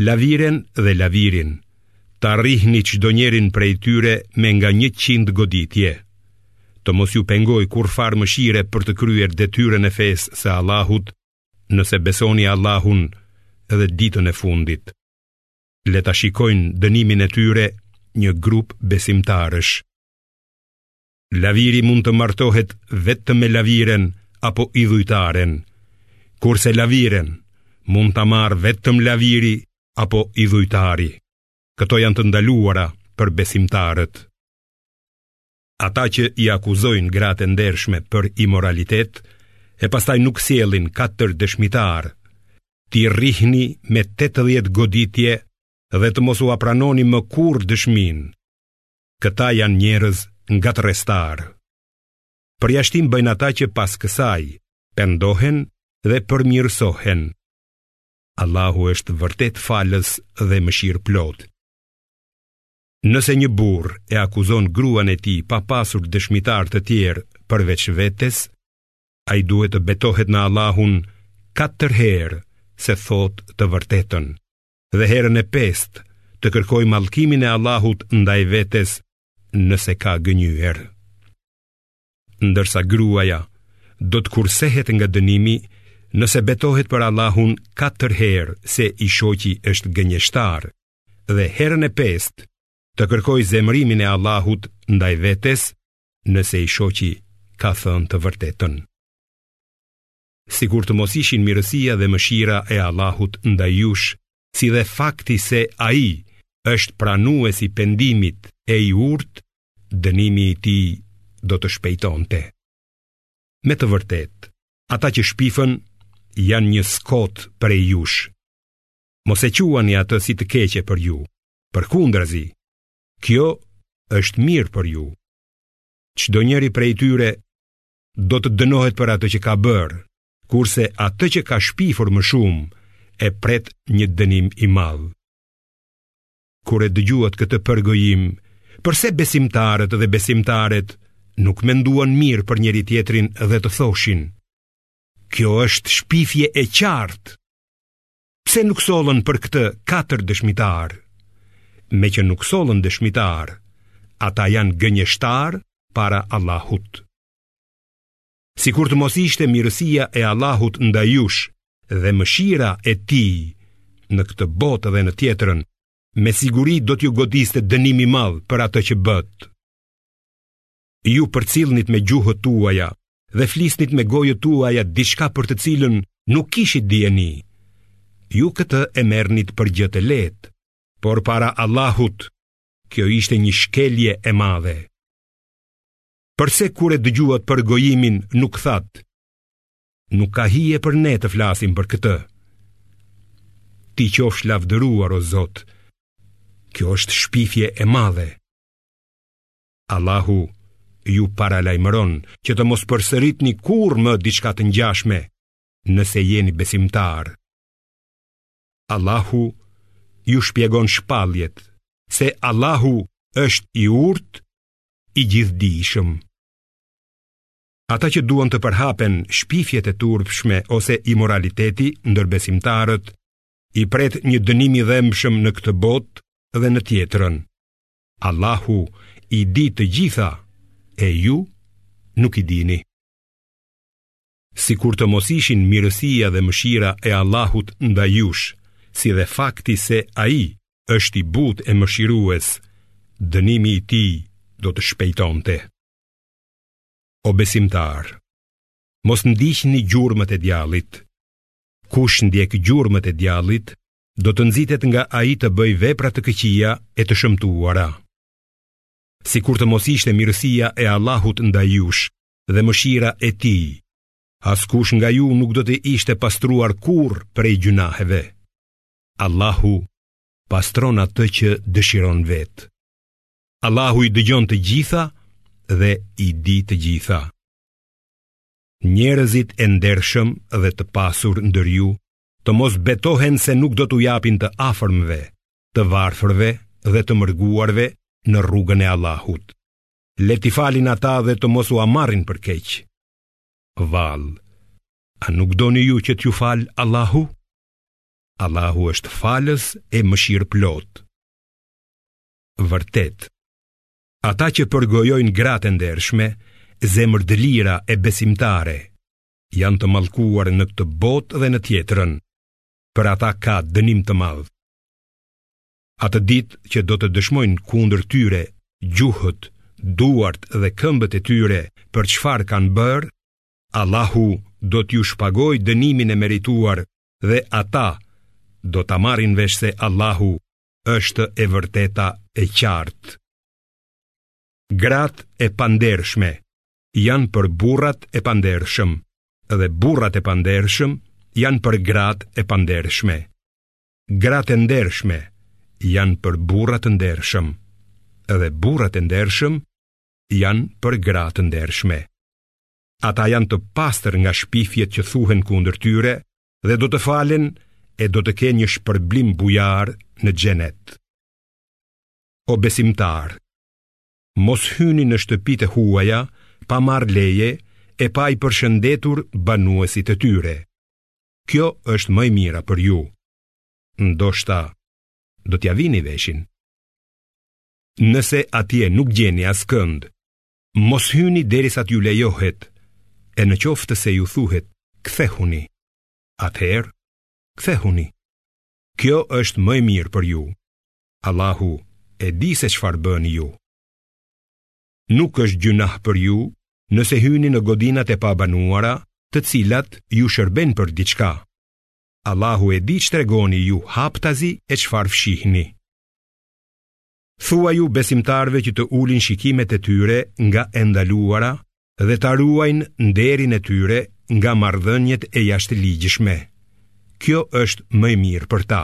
Laviren dhe lavirin, ta rrihni çdo njërin prej tyre me nga njëqind goditje. Të mos ju pengojë kurrfarë mëshire për të kryer detyrën e fesë së Allahut, nëse besoni Allahun dhe ditën e fundit. Le ta shikojnë dënimin e tyre një grup besimtarësh. Laviri mund të martohet vetëm me laviren apo idhujtaren, kurse laviren mund ta marrë vetëm laviri apo idhujtari. Këto janë të ndaluara për besimtarët. Ata që i akuzojnë gratë e ndershme për imoralitet e pastaj nuk sjellin katër dëshmitarë, t'i rrihni me 80 goditje dhe të mos ua pranoni më kurrë dëshminë. Këta janë njerëz ngatërrestarë. Përjashtim bëjnë ata që pas kësaj pendohen dhe përmirësohen. Allahu është vërtet falës dhe mëshirëplotë. Nëse një burrë e akuzon gruan e tij pa pasur dëshmitarë të tjerë përveç vetes, ai duhet të betohet në Allahun katër herë se thotë të vërtetën. dhe herën e pestë të kërkojë mallkimin e Allahut ndaj vetes nëse ka gënjyer. Ndërsa gruaja do të kursehet nga dënimi nëse betohet për Allahun katër herë se i shoqi është gënjeshtar dhe herën e pestë të kërkojë zemërimin e Allahut ndaj vetes nëse i shoqi ka thënë të vërtetën. sikur të mos ishin mirësia dhe mëshira e Allahut ndaj jush, si dhe fakti se Ai është pranues i pendimit e i urtë, dënimi i tij do të shpejtonte. Me të vërtetë, ata që shpifën janë një skotë prej jush. Mos e quani atë si të keqe për ju, përkundrazi, kjo është mirë për ju. Çdo njëri prej tyre do të dënohet për atë që ka bërë, kurse atë që ka shpifur më shumë e pret një dënim i madh. Kur e dëgjuat këtë përgojim, përse besimtarët dhe besimtaret nuk menduan mirë për njëri-tjetrin dhe të thoshin, kjo është shpifje e qartë. Pse nuk sollën për këtë katër dëshmitarë? Meqë nuk sollën dëshmitarë, ata janë gënjeshtarë para Allahut. Sikur të mos ishte mirësia e Allahut ndaj jush dhe mëshira e tij në këtë botë dhe në tjetrën, me siguri do t'ju godiste dënim i madh për atë që bëtë. Ju përcillnit me gjuhët tuaja dhe flisnit me gojët tuaja diçka për të cilën nuk kishit dijeni. Ju këtë e merrnit për gjë të lehtë, por para Allahut kjo ishte një shkelje e madhe. Përse kur e dëgjuat përgojimin nuk thatë? Nuk ka hije për ne të flasim për këtë. Ti qofsh lavdëruar o Zot. Kjo është shpifje e madhe. Allahu ju paralajmëron që të mos përsëritni kurrë më diçka të ngjashme, nëse jeni besimtarë. Allahu ju shpjegon shpalljet se Allahu është i urtë, i gjithdijshëm. Ata që duan të përhapen shpifjet e turpshme ose imoraliteti ndër besimtarët, i pret një dënim i dhembshëm në këtë botë dhe në tjetrën. Allahu i di të gjitha e ju nuk i dini. Sikur të mos ishin mirësia dhe mëshira e Allahut ndaj jush, si dhe fakti se ai është i butë e mëshirues, dënimi i tij do të shpejtonte. O besimtarë, mos ndiqni gjurmët e djallit. Kush ndjek gjurmët e djallit, do të nxitet nga ai të bëjë vepra të këqija e të shëmtuara. Sikur të mos ishte mirësia e Allahut ndaj jush dhe mëshira e tij, askush nga ju nuk do të ishte pastruar kurrë prej gjynaheve. Allahu pastron atë që dëshiron vetë. Allahu i dëgjon të gjitha dhe i di të gjitha. Njerëzit e ndershëm dhe të pasur ndër ju të mos betohen se nuk do t'u japin të afërmve, të varfërve dhe të mërguarve në rrugën e Allahut. Le t'i falin ata dhe të mos ua marrin për keq. Vallë, a nuk doni ju që t'ju falë Allahu? Allahu është falës e mëshirëplotë. Vërtet, ata që përgojojnë gratë e ndershme, zemërdëlira e besimtare, janë të mallkuar në këtë botë dhe në tjetrën, për ata ka dënim të madh. Atë ditë që do të dëshmojnë kundër tyre gjuhët, duart dhe këmbët e tyre për çfarë kanë bërë, Allahu do t'ju shpagojë dënimin e merituar dhe ata do ta marrin vesh se Allahu është e vërteta e qartë. Gratë e pandershme janë për burrat e pandershëm dhe burrat e pandershëm janë për gratë e pandershme. Gratë e ndershme janë për burrat e ndershëm dhe burrat e ndershëm janë për gratë e ndershme. Ata janë të pastër nga shpifjet që thuhen kundër tyre dhe do të falen e do të kenë një shpërblim bujar në xhenet. O besimtarë, Mos hyni në shtëpi të huaja pa marrë leje e pa i përshëndetur banuesit e tyre. Kjo është më e mira për ju. Ndoshta do t'ia vini veshin. Nëse atje nuk gjeni askënd, mos hyni derisa t'ju lejohet. E në qoftë se ju thuhet, kthehuni. Atëherë, kthehuni. Kjo është më e mirë për ju. Allahu e di se çfarë bëni ju. Nuk është gjynah për ju nëse hyni në godinat e pabanuara, të cilat ju shërbejnë për diçka. Allahu e di ç'tregoni ju haptazi e çfarë fshihni. Thuaju besimtarëve që të ulin shikimet e tyre nga e ndaluara dhe ta ruajnë nderin e tyre nga marrëdhëniet e jashtëligjshme. Kjo është më e mirë për ta.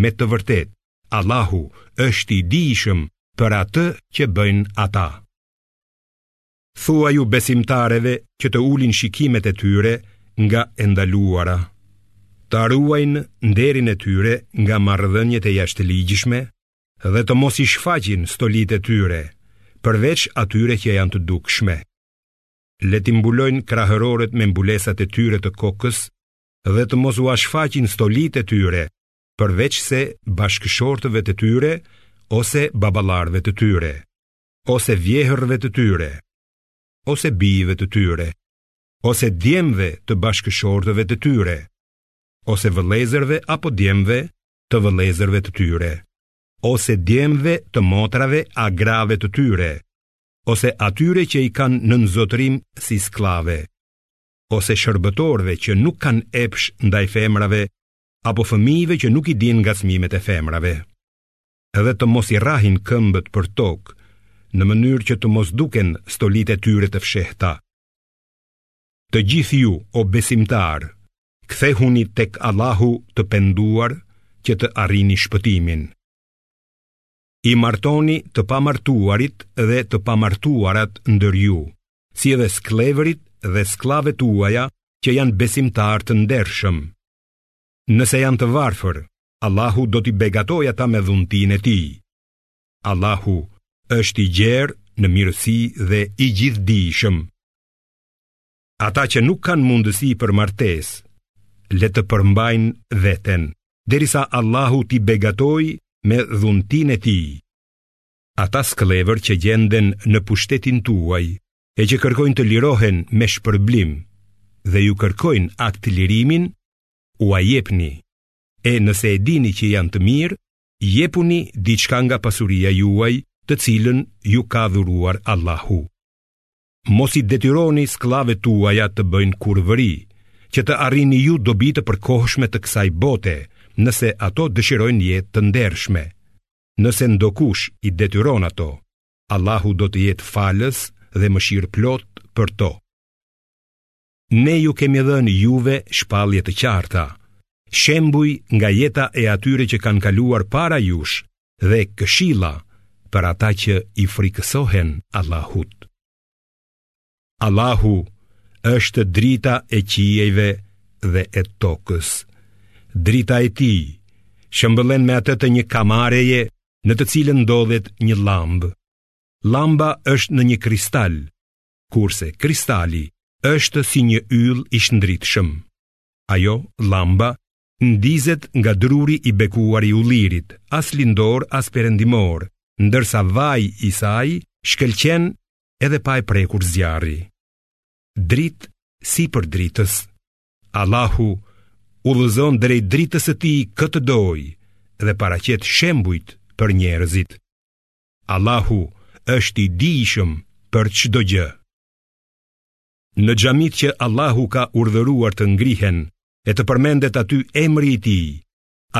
Me të vërtetë, Allahu është i dijshëm për atë që bëjnë ata. Thuaju besimtareve që të ulin shikimet e tyre nga e ndaluara, ta ruajnë nderin e tyre nga marrëdhëniet e jashtëligjshme dhe të mos i shfaqin stolitë e tyre, përveç atyre që janë të dukshme. Le t'i mbulojnë kraharorët me mbulesat e tyre të kokës dhe të mos ua shfaqin stolitë e tyre, përveçse bashkëshortëve të tyre ose baballarëve të tyre, ose vjehërrve të tyre, ose bijve të tyre, ose djemve të bashkëshortëve të tyre, ose vëllezërve apo djemve të vëllezërve të tyre, ose djemve të motrave a grave të tyre, ose atyre që i kanë nën zotërim si skllave, ose shërbëtorëve që nuk kanë epsh ndaj femrave, apo fëmijëve që nuk i dinë ngacmimet e femrave. Dhe të mos i rrahin këmbët për tokë, në mënyrë që të mos duken stolitë e tyre të fshehta. Të gjithë ju, o besimtarë, Kthehuni tek Allahu të penduar që të arrini shpëtimin. I martoni të pamartuarit dhe të pamartuarat ndër ju, si edhe skllevërit dhe skllavet tuaja që janë besimtarë të ndershëm. Nëse janë të varfër, Allahu do t'i begatojë ata me dhuntinë e tij. Allahu është i gjerë në mirësi dhe i gjithdijshëm. Ata që nuk kanë mundësi për martesë, le të përmbajnë veten, derisa Allahu t'i begatojë me dhuntinë e tij. Ata skllevër që gjenden në pushtetin tuaj, e që kërkojnë të lirohen me shpërblim, dhe ju kërkojnë akt lirimin, ua jepni, e nëse e dini që janë të mirë, jepuni diçka nga pasuria juaj të cilën ju ka dhuruar Allahu. Mos i detyroni skllavet tuaja të bëjnë kurvëri, që të arrini ju dobi të përkohshme të kësaj bote, nëse ato dëshirojnë jetë të ndershme. Nëse ndokush i detyron ato, Allahu do të jetë falës dhe mëshirëplotë për to. Ne ju kemi dhënë juve shpallje të qarta, shembuj nga jeta e atyre që kanë kaluar para jush dhe këshilla për ata që i frikësohen Allahut. Allahu është drita e qiejve dhe e tokës. Drita e tij shëmbëllen me atë të një kamareje në të cilën ndodhet një llambë. Llamba është në një kristal, kurse kristali është si një yll i shndritshëm. Ajo, llamba, ndizet nga druri i bekuar i ullirit, as lindor as perëndimor, ndërsa vaji i saj shkëlqen edhe pa e prekur zjarri. Dritë sipër dritës. Allahu udhëzon drejt dritës së tij kë të dojë dhe paraqet shembujt për njerëzit. Allahu është i dijshëm për çdo gjë. Në xhamitë që Allahu ka urdhëruar të ngrihen e të përmendet aty emri i tij,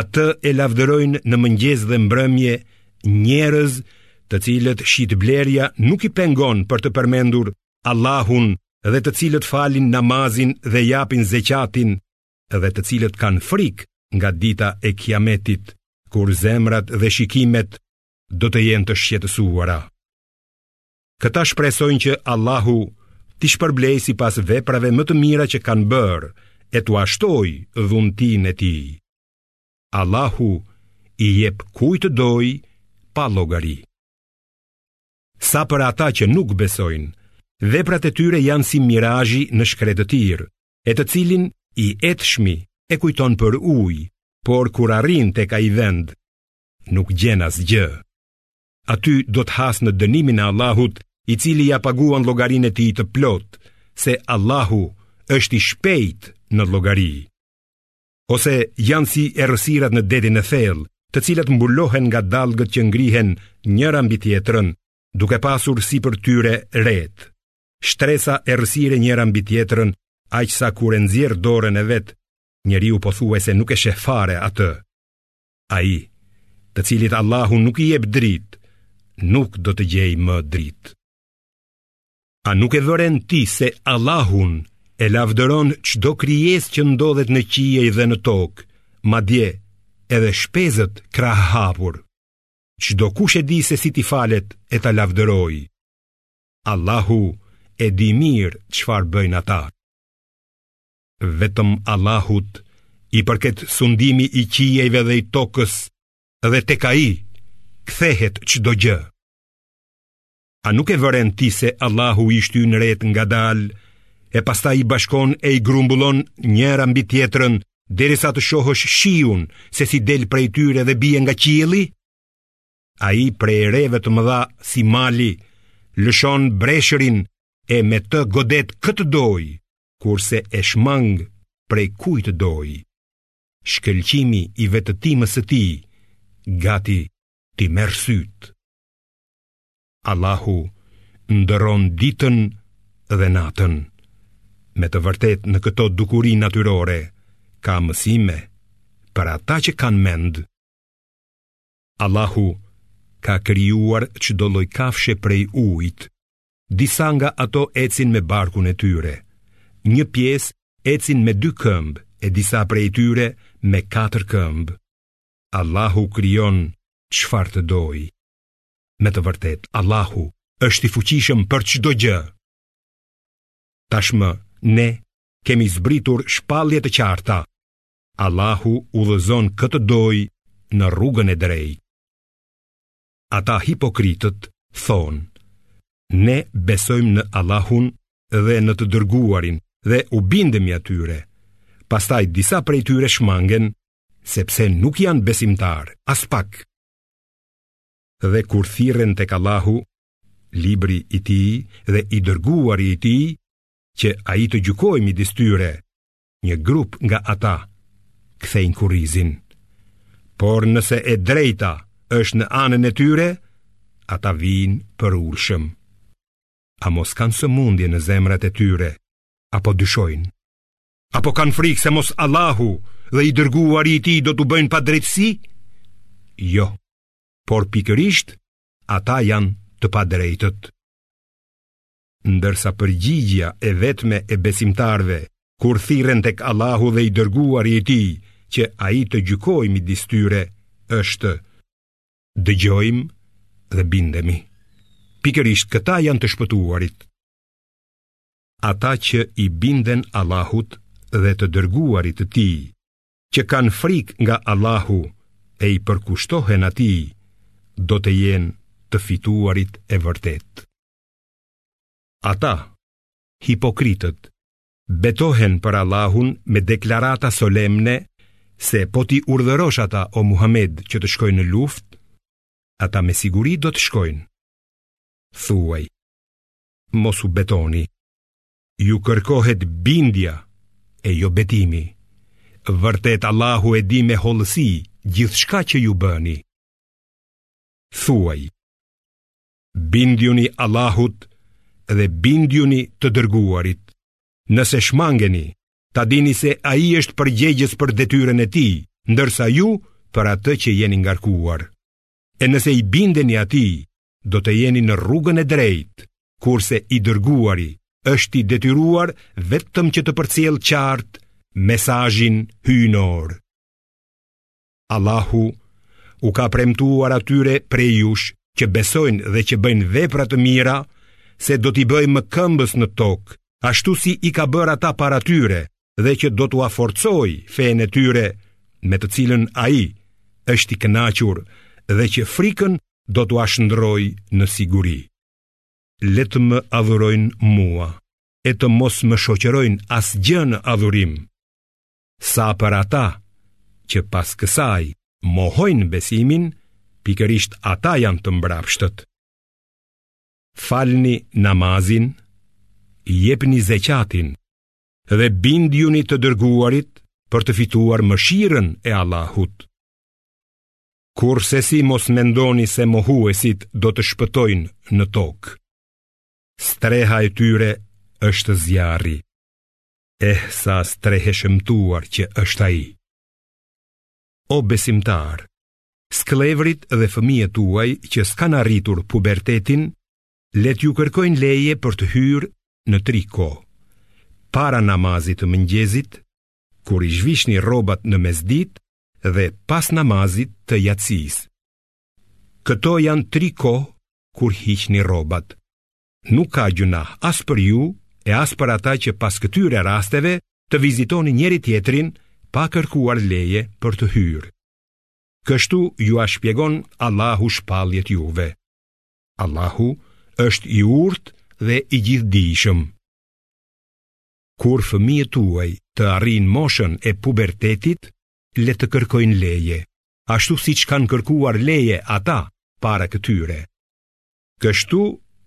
atë e lavdërojnë në mëngjes dhe mbrëmje njerëz të cilët shitblerja nuk i pengon për të përmendur Allahun dhe të cilët falin namazin dhe japin zeqatin dhe të cilët kanë frikë nga dita e kiametit, kur zemrat dhe shikimet do të jenë të shqetësuara. Këta shpresojnë që Allahu t'i shpërblejë sipas veprave më të mira që kanë bërë e t'ua shtojë dhuntinë e tij. Allahu i jep kujt të dojë pa llogari. Sa për ata që nuk besojnë, veprat e tyre janë si mirazhi në shkretëtirë, e të cilin i etshmi e kujton për ujë, por kur arrin tek ai vend, nuk gjen asgjë. Aty do të hasë në dënimin e Allahut, i cili ia paguan llogarinë e tij të plotë, se Allahu është i shpejt në llogari. Ose janë si errësirat në detin e thellë, të cilat mbulohen nga dallgët që ngrihen njëra mbi tjetrën, duke pasur sipër tyre retë. Shtresa errësire njëra mbi tjetrën, aq sa kur e nxjerr dorën e vet, njeriu pothuajse nuk e sheh fare atë. Ai, të cilit Allahu nuk i jep dritë, nuk do të gjejë më dritë. A nuk e vëren ti se Allahun e lavdëron çdo krijesë që ndodhet në qiej dhe në tokë, madje edhe shpezët krahëhapur. Çdokush e di se si t'i falet e ta lavdërojë. Allahu e di mirë çfarë bëjnë ata. Vetëm Allahut i përket sundimi i qiejve dhe i tokës dhe tek ai kthehet çdo gjë. A nuk e vëren ti se Allahu i shtyn retë ngadalë e pastaj i bashkon e i grumbullon njëra mbi tjetrën derisa të shohësh shiun se si del prej tyre dhe bie nga qielli? Ai prej reve të mëdha si mali lëshon breshërin e me të godet kë të dojë kurse e shmang prej kujt të dojë. Shkëlqimi i vetëtimës së tij gati t'i merr sytë. Allahu ndërron ditën dhe natën. Me të vërtetë në këto dukuri natyrore ka mësime për ata që kanë mend. Allahu ka krijuar çdo lloj kafshe prej ujit, Disa nga ato ecin me barkun e tyre, një pjesë ecin me dy këmbë e disa prej tyre me katër këmbë. Allahu krijon çfarë të dojë. Me të vërtetë, Allahu është i fuqishëm për çdo gjë. Tashmë ne kemi zbritur shpallje të qarta. Allahu udhëzon kë të dojë në rrugën e drejtë. Ata hipokritët thonë, ne besojmë në Allahun dhe në të dërguarin dhe u bindemi atyre, pastaj disa prej tyre shmangen, sepse nuk janë besimtarë, aspak. Dhe kur thirren tek Allahu, libri i tij dhe i dërguari i tij, që ai të gjykojë midis tyre, një grup nga ata kthejnë kurrizin. Por nëse e drejta është në anën e tyre, ata vijnë përulshëm. A mos kanë sëmundje në zemrat e tyre, apo dyshojnë? Apo kanë frikë se mos Allahu dhe i dërguari i tij do t'u bëjnë padrejtësi? Jo, por pikërisht ata janë të padrejtët. ndërsa përgjigjja e vetme e besimtarëve kur thirren tek Allahu dhe i dërguari i tij që ai të gjykojë midis tyre është dëgjojmë dhe bindemi. Pikërisht këta janë të shpëtuarit. Ata që i binden Allahut dhe të dërguarit të tij, që kanë frikë nga Allahu e i përkushtohen atij, do të jenë të fituarit e vërtetë. Ata, hipokritët, betohen për Allahun me deklarata solemne se po t'i urdhërosh ata o Muhamed që të shkojnë në luftë, ata me siguri do të shkojnë. Thuaj, mos u betoni, ju kërkohet bindja e jo betimi. Vërtet Allahu e di me hollësi gjithçka që ju bëni. Thuaj, bindjuni Allahut dhe bindjuni të dërguarit. Nëse shmangeni, ta dini se ai është përgjegjës për detyrën e tij, ndërsa ju për atë që jeni ngarkuar. E nëse i bindeni atij, do të jeni në rrugën e drejtë, kurse i dërguari është i detyruar vetëm që të përcjellë qartë mesazhin hyjnor. Allahu u ka premtuar atyre prej jush që besojnë dhe që bëjnë vepra të mira, se do t'i bëjë mëkëmbës në tokë, ashtu si i ka bërë ata para tyre dhe që do t'ua forcojë fenë e tyre me të cilën ai është i kënaqur dhe që frikën do t'ua shndërrojë në siguri. Le të më adhurojnë mua e të mos më shoqërojnë asgjë në adhurim, Sa për ata që pas kësaj mohojnë besimin, pikërisht ata janë të mbrapshtët. Falni namazin, jepni zeqatin dhe bindjuni të dërguarit për të fituar mëshirën e Allahut. Kurrsesi mos mendoni se mohuesit do të shpëtojnë në tokë. Streha e tyre është zjarri. Eh sa strehë e shëmtuar që është ai. O besimtarë, skllevërit dhe fëmijët tuaj që s'kanë arritur pubertetin, le t'ju kërkojnë leje për të hyrë në tri kohë. Para namazit të mëngjesit, kur i zhvishni rrobat në mesditë dhe pas namazit të jacisë. Këto janë tri kohë kur hiqni rrobat. Nuk ka gjynah as për ju e as për ata që pas këtyre rasteve të vizitoni njëri-tjetrin pa kërkuar leje për të hyrë. Kështu jua shpjegon Allahu shpalljet juve. Allahu është i urtë dhe i gjithdijshëm. Kur fëmijët tuaj të arrijnë moshën e pubertetit, le të kërkojnë leje, ashtu siç kanë kërkuar leje ata para këtyre. Kështu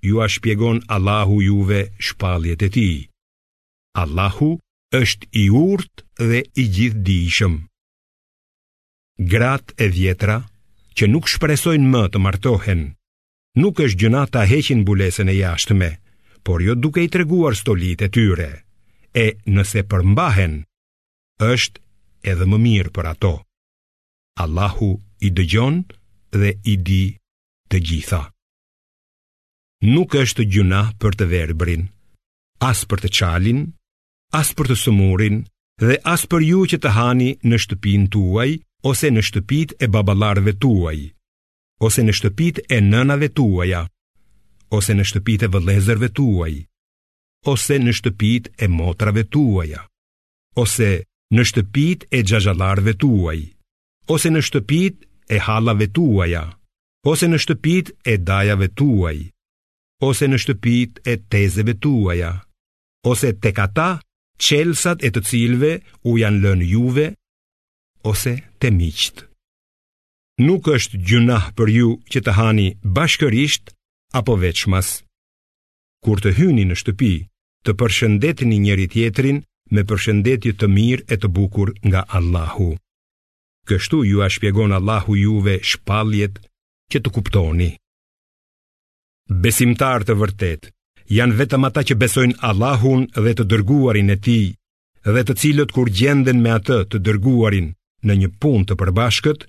jua shpjegon Allahu juve shpalljet e Tij. Allahu është i urtë dhe i gjithdijshëm. Gratë e vjetra që nuk shpresojnë më të martohen, nuk është gjynah ta heqin mbulesën e jashtme, por jo duke i treguar stolitë e tyre. E nëse përmbahen, është edhe më mirë për ato. Allahu i dëgjon dhe i di të gjitha. Nuk është gjynah për të verbrin, as për të çalin, as për të sëmurin dhe as për ju që të hani në shtëpinë tuaj ose në shtëpitë e baballarëve tuaj, ose në shtëpitë e nënave tuaja, ose në shtëpitë e vëllezërve tuaj, ose në shtëpitë e motrave tuaja, ose në shtëpitë e xhaxhallarëve tuaj, ose në shtëpitë e hallave tuaja, ose në shtëpitë e dajave tuaj, ose në shtëpitë e tezeve tuaja, ose tek ata çelësat e të cilëve u janë lënë juve, ose te miqtë. Nuk është gjynah për ju që të hani bashkërisht apo veçmas. kur të hyni në shtëpi, të përshëndetni njëri-tjetrin me përshëndetje të mirë e të bukur nga Allahu. Kështu jua shpjegon Allahu juve shpalljet që të kuptoni. Besimtarë të vërtetë janë vetëm ata që besojnë Allahun dhe të dërguarin e tij, dhe të cilët kur gjenden me atë të dërguarin në një punë të përbashkët,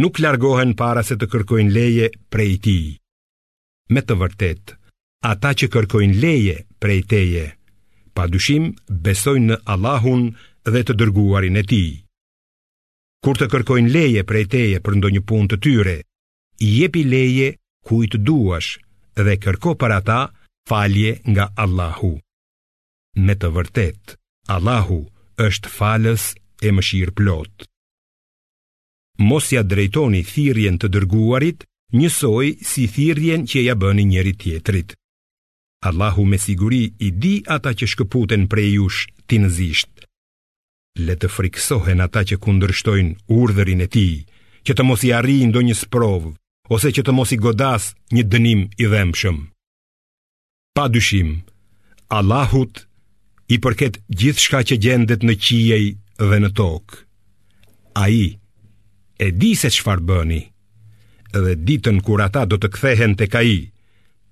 nuk largohen para se të kërkojnë leje prej tij. Me të vërtetë, ata që kërkojnë leje prej teje, pa dyshim besojnë në Allahun dhe të dërguarin e tij. Kur të kërkojnë leje prej teje për ndonjë punë të tyre, jepi leje kujt të duash dhe kërko për ata falje nga Allahu. Me të vërtetë, Allahu është falës e mëshirëplotë. Mos ia drejtoni thirrjen të dërguarit njësoj si thirrjen që ia bëni njëri-tjetrit. Allahu me siguri i di ata që shkëputen prej jush tinëzisht. Le të frikësohen ata që kundërshtojnë urdhërin e tij, që të mos i arrijë ndonjë sprovë, ose që të mos i godasë një dënim i dhembshëm. Pa dyshim, Allahut i përket gjithçka që gjendet në qiej dhe në tokë. Ai e di se çfarë bëni dhe ditën kur ata do të kthehen tek ai,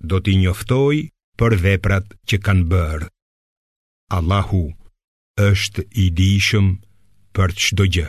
do t'i njoftojë për veprat që kanë bërë. Allahu është i dijshëm për çdo gjë.